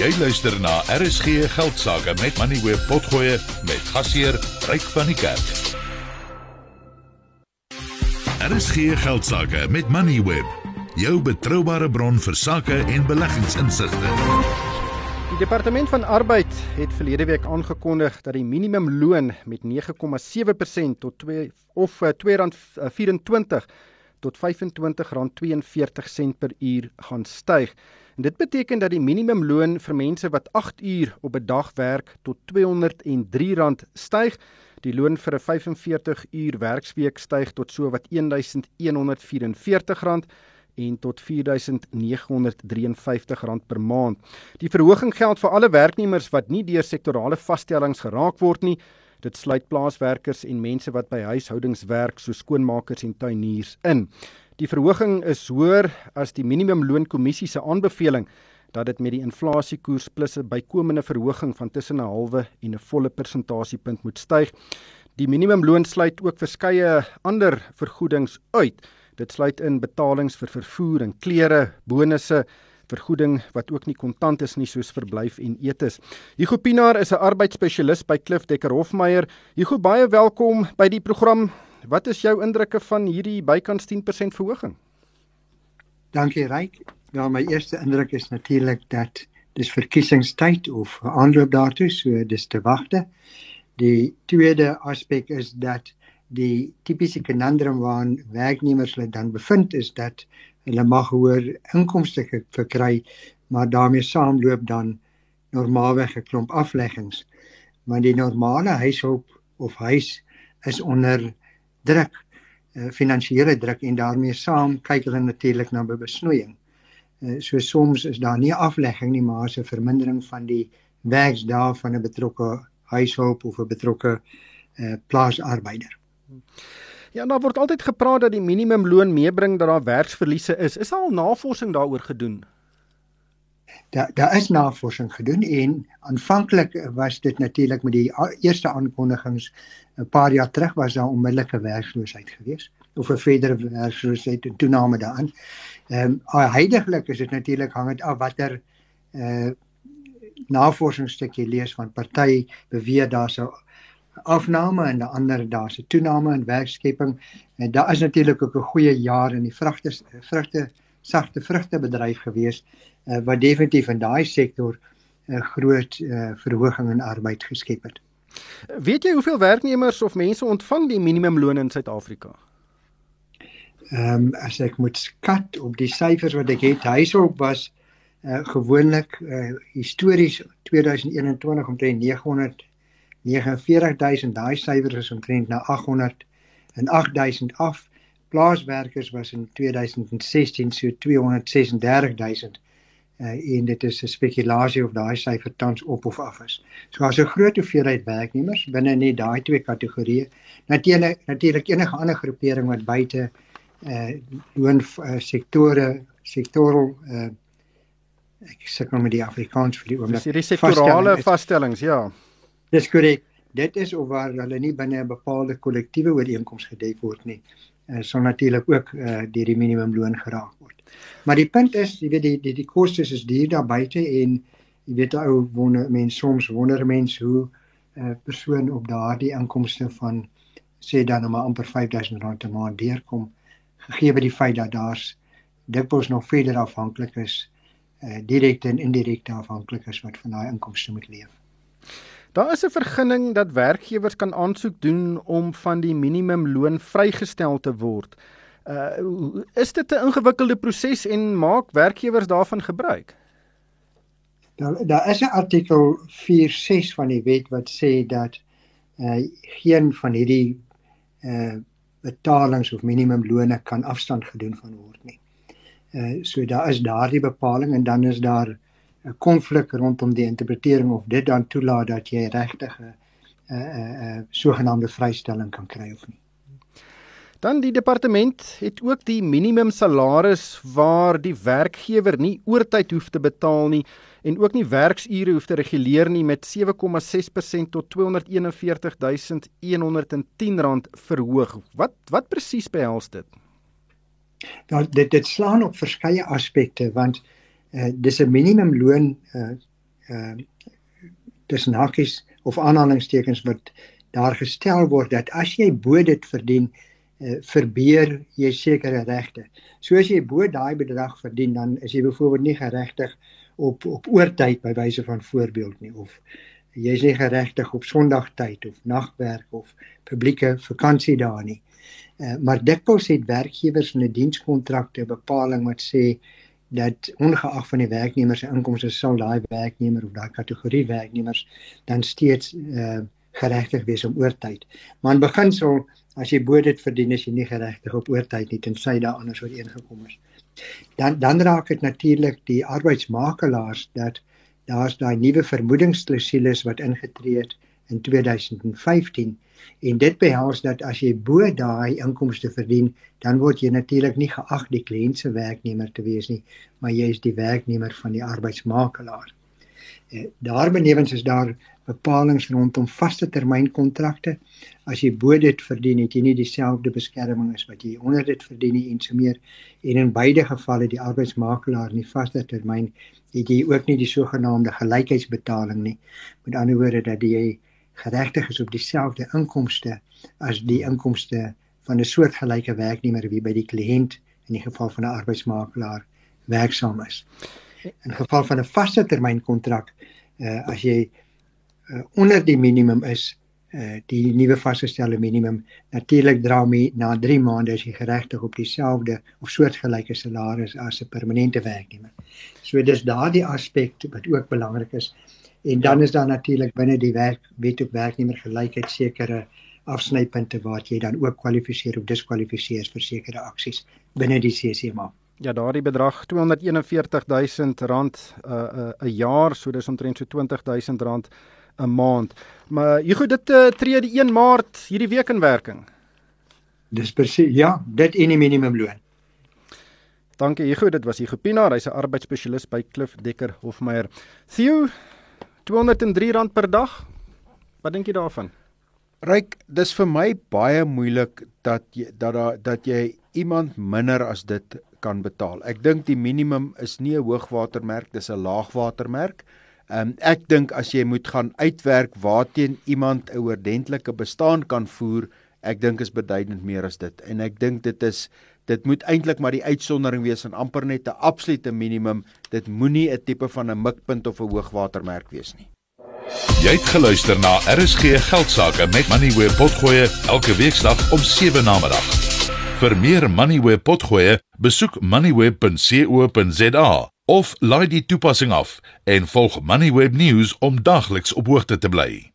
Jy luister na RSG Geldsaake met Money Web Potgoe met gasheer Ryk van die Kerk. RSG Geldsaake met Money Web, jou betroubare bron vir sake en beleggingsinsigte. Die departement van arbeid het verlede week aangekondig dat die minimumloon met 9,7% tot 2 of R2.24 tot R25.42 per uur gaan styg. En dit beteken dat die minimumloon vir mense wat 8 uur op 'n dag werk tot R203 styg. Die loon vir 'n 45 uur werksweek styg tot so wat R1144 en tot R4953 per maand. Die verhoging geld vir alle werknemers wat nie deur sektorale vaststellings geraak word nie. Dit sluit plaaswerkers en mense wat by huishoudings werk, so skoonmakers en tuiniers in. Die verhoging is hoër as die minimumloonkommissie se aanbeveling dat dit met die inflasiekoers plus 'n bykomende verhoging van tussen 'n halwe en 'n volle persentasiepunt moet styg. Die minimumloon sluit ook verskeie ander vergoedings uit. Dit sluit in betalings vir vervoer en klere, bonusse, vergoeding wat ook nie kontant is nie soos verblyf en etes. Hugo Pinaar is 'n arbeidsspesialis by Klif Dekker Hofmeyer. Hugo, baie welkom by die program. Wat is jou indrukke van hierdie bykans 10% verhoging? Dankie Ryk. Ja, my eerste indruk is natuurlik dat dis verkiesingstyd of aanloop daartoe, so dis te wagte. Die tweede aspek is dat die tipiese conundrum waarin werknemers hulle dan bevind is dat hulle mag hoër inkomste verkry, maar daarmee saamloop dan normaalweg 'n klomp afleggings. Want die normale huishulp of huis is onder druk uh, finansiële druk en daarmee saam kyk hulle natuurlik na besnoeiing. Uh, so soms is daar nie aflegging nie maar 'n vermindering van die werksdae van 'n betrokke huishulp of 'n betrokke uh, plaasarbeider. Ja, nou word altyd gepraat dat die minimumloon meebring dat daar werksverliese is. Is al navorsing daaroor gedoen? Daar daar is navorsing gedoen en aanvanklik was dit natuurlik met die eerste aankondigings 'n paar jaar terug was daar onmiddellike werkloosheid geweest of 'n verdere werkloosheid en toename daarin. Ehm um, heidaglik is dit natuurlik hang dit af watter eh uh, navorsingsstukkie lees van party beweer daar sou afname en die ander daar's 'n toename in werkskepping en daar is natuurlik ook 'n goeie jaar in die vrugte vrugte sagte vrugtebedryf gewees uh, wat definitief in daai sektor 'n uh, groot uh, verhoging in arbeid geskep het. Weet jy hoeveel werknemers of mense ontvang die minimumloon in Suid-Afrika? Ehm um, as ek moet skat op die syfers wat ek het, huishulp was uh, gewoonlik uh, histories 2021 omtrent 900 49000 daai syfers is omtrent na 800 en 8000 af plaaswerkers was in 2016 so 236000 uh, en dit is 'n spekulasie of daai syfer tans op of af is. So as 'n groot hoeveelheid werknemers binne net daai twee kategorieë. Natuurlik natuurlik enige ander groepering wat buite uh loon uh, sektore sektoral uh ek sê nou met die Afrikaans vir die oomblik. Dis die sektorale vaststellings, ja. Dis korrek. Dit is of waar hulle nie binne 'n bepaalde kollektiewe ooreenkoms gedek word nie. Uh, sal natuurlik ook uh, deur die minimumloon geraak word. Maar die punt is, jy weet die die die kostes is duur daar buite en jy weet ou wonder mense soms wonder mense hoe 'n uh, persoon op daardie inkomste van sê dan nou maar amper R5000 per maand deurkom gegee by die feit dat daar's dikwels nog verder afhanklik is uh, direkte en indirekte afhanklik is wat van daai inkomste moet leef. Daar is 'n vergunning dat werkgewers kan aansoek doen om van die minimumloon vrygestel te word. Uh is dit 'n ingewikkelde proses en maak werkgewers daarvan gebruik? Daar daar is 'n artikel 46 van die wet wat sê dat uh geen van hierdie uh betalings of minimumlone kan afstand gedoen van word nie. Uh so daar is daardie bepaling en dan is daar 'n konflik rondom die interpretering of dit dan toelaat dat jy regtig 'n 'n 'n sogenaamde vrystelling kan kry of nie. Dan die departement het ook die minimum salaris waar die werkgewer nie oortyd hoef te betaal nie en ook nie werksure hoef te reguleer nie met 7,6% tot R244110 verhoog. Wat wat presies behels dit? Nou dit dit slaan op verskeie aspekte want uh, dis 'n minimumloon uh, ehm uh, tussen hakies of aanhalingstekens wat daar gestel word dat as jy bo dit verdien uh, verbeur jy sekere regte. So as jy bo daai bedrag verdien dan is jy byvoorbeeld nie geregtig op op oortyd by wyse van voorbeeld nie of jy is nie geregtig op Sondagtyd of nagwerk of publieke vakansiedae nie. Uh, maar dikwels het werkgewers in 'n dienskontrakte 'n bepaling wat sê dat ongeag van die werknemer se inkomste sal daai werknemer of daai kategorie werknemers dan steeds uh, geregtig wees om oortyd. Maar in beginsel as jy bo dit verdien is jy nie geregtig op oortyd nie tensy daar anders ooreengekom is. Dan dan raak dit natuurlik die arbeidsmakelaars dat daar's daai nuwe vermoedingsklausules wat ingetree het in 2015 en dit behels dat as jy bo daai inkomste verdien, dan word jy natuurlik nie geag die kliënt se werknemer te wees nie, maar jy is die werknemer van die arbeidsmakelaar. Eh, daarbenewens is daar bepalinge rondom vaste termynkontrakte. As jy bo dit verdien, het jy nie dieselfde beskerming as wat jy onder dit verdien nie en so meer. En in beide gevalle die arbeidsmakelaar in die vaste termyn het jy ook nie die sogenaamde gelykheidsbetaling nie. Met ander woorde dat jy geregtig is op dieselfde inkomste as die inkomste van 'n soortgelyke werknemer wie by die kliënt in die geval van 'n arbeidsmakelaar werksaam is. In geval van 'n vaste termynkontrak, uh, as jy uh, onder die minimum is, uh, die nuwe vasgestelde minimum, natuurlik dra my na 3 maande as jy geregtig op dieselfde of soortgelyke salaris as 'n permanente werknemer. So dis daardie aspek wat ook belangrik is. En dan is daar natuurlik binne die werk wet op werknemer gelykheid sekere afsnypunte waar jy dan ook kwalifiseer of diskwalifiseer vir sekere aksies binne die CCMA. Ja, daardie bedrag R240000 'n uh, uh, 'n jaar, so dis omtrent so R20000 'n maand. Maar goed dit uh, tree die 1 Maart hierdie week in werking. Dis presies ja, dit en die minimumloon. Dankie Hugo, dit was Hugo Pinaar, hy's 'n arbeidsspesialis by Klif Dekker Hofmeyer. Theo, R203 per dag. Wat dink jy daarvan? Ryk, dis vir my baie moeilik dat jy dat da, dat jy iemand minder as dit kan betaal. Ek dink die minimum is nie 'n hoogwatermerk, dis 'n laagwatermerk. Ehm um, ek dink as jy moet gaan uitwerk waarteen iemand 'n oordentlike bestaan kan voer, ek dink is beduidend meer as dit. En ek dink dit is dit moet eintlik maar die uitsondering wees en amper net 'n absolute minimum. Dit moenie 'n tipe van 'n mikpunt of 'n hoogwatermerk wees nie. Jy het geluister na RSG Geldsaake met Money where potgoe elke weeksdag om 7 na middag. Vir meer Money where potgoe, besoek moneyweb.co.za of laai die toepassing af en volg Moneyweb News om dagliks op hoogte te bly.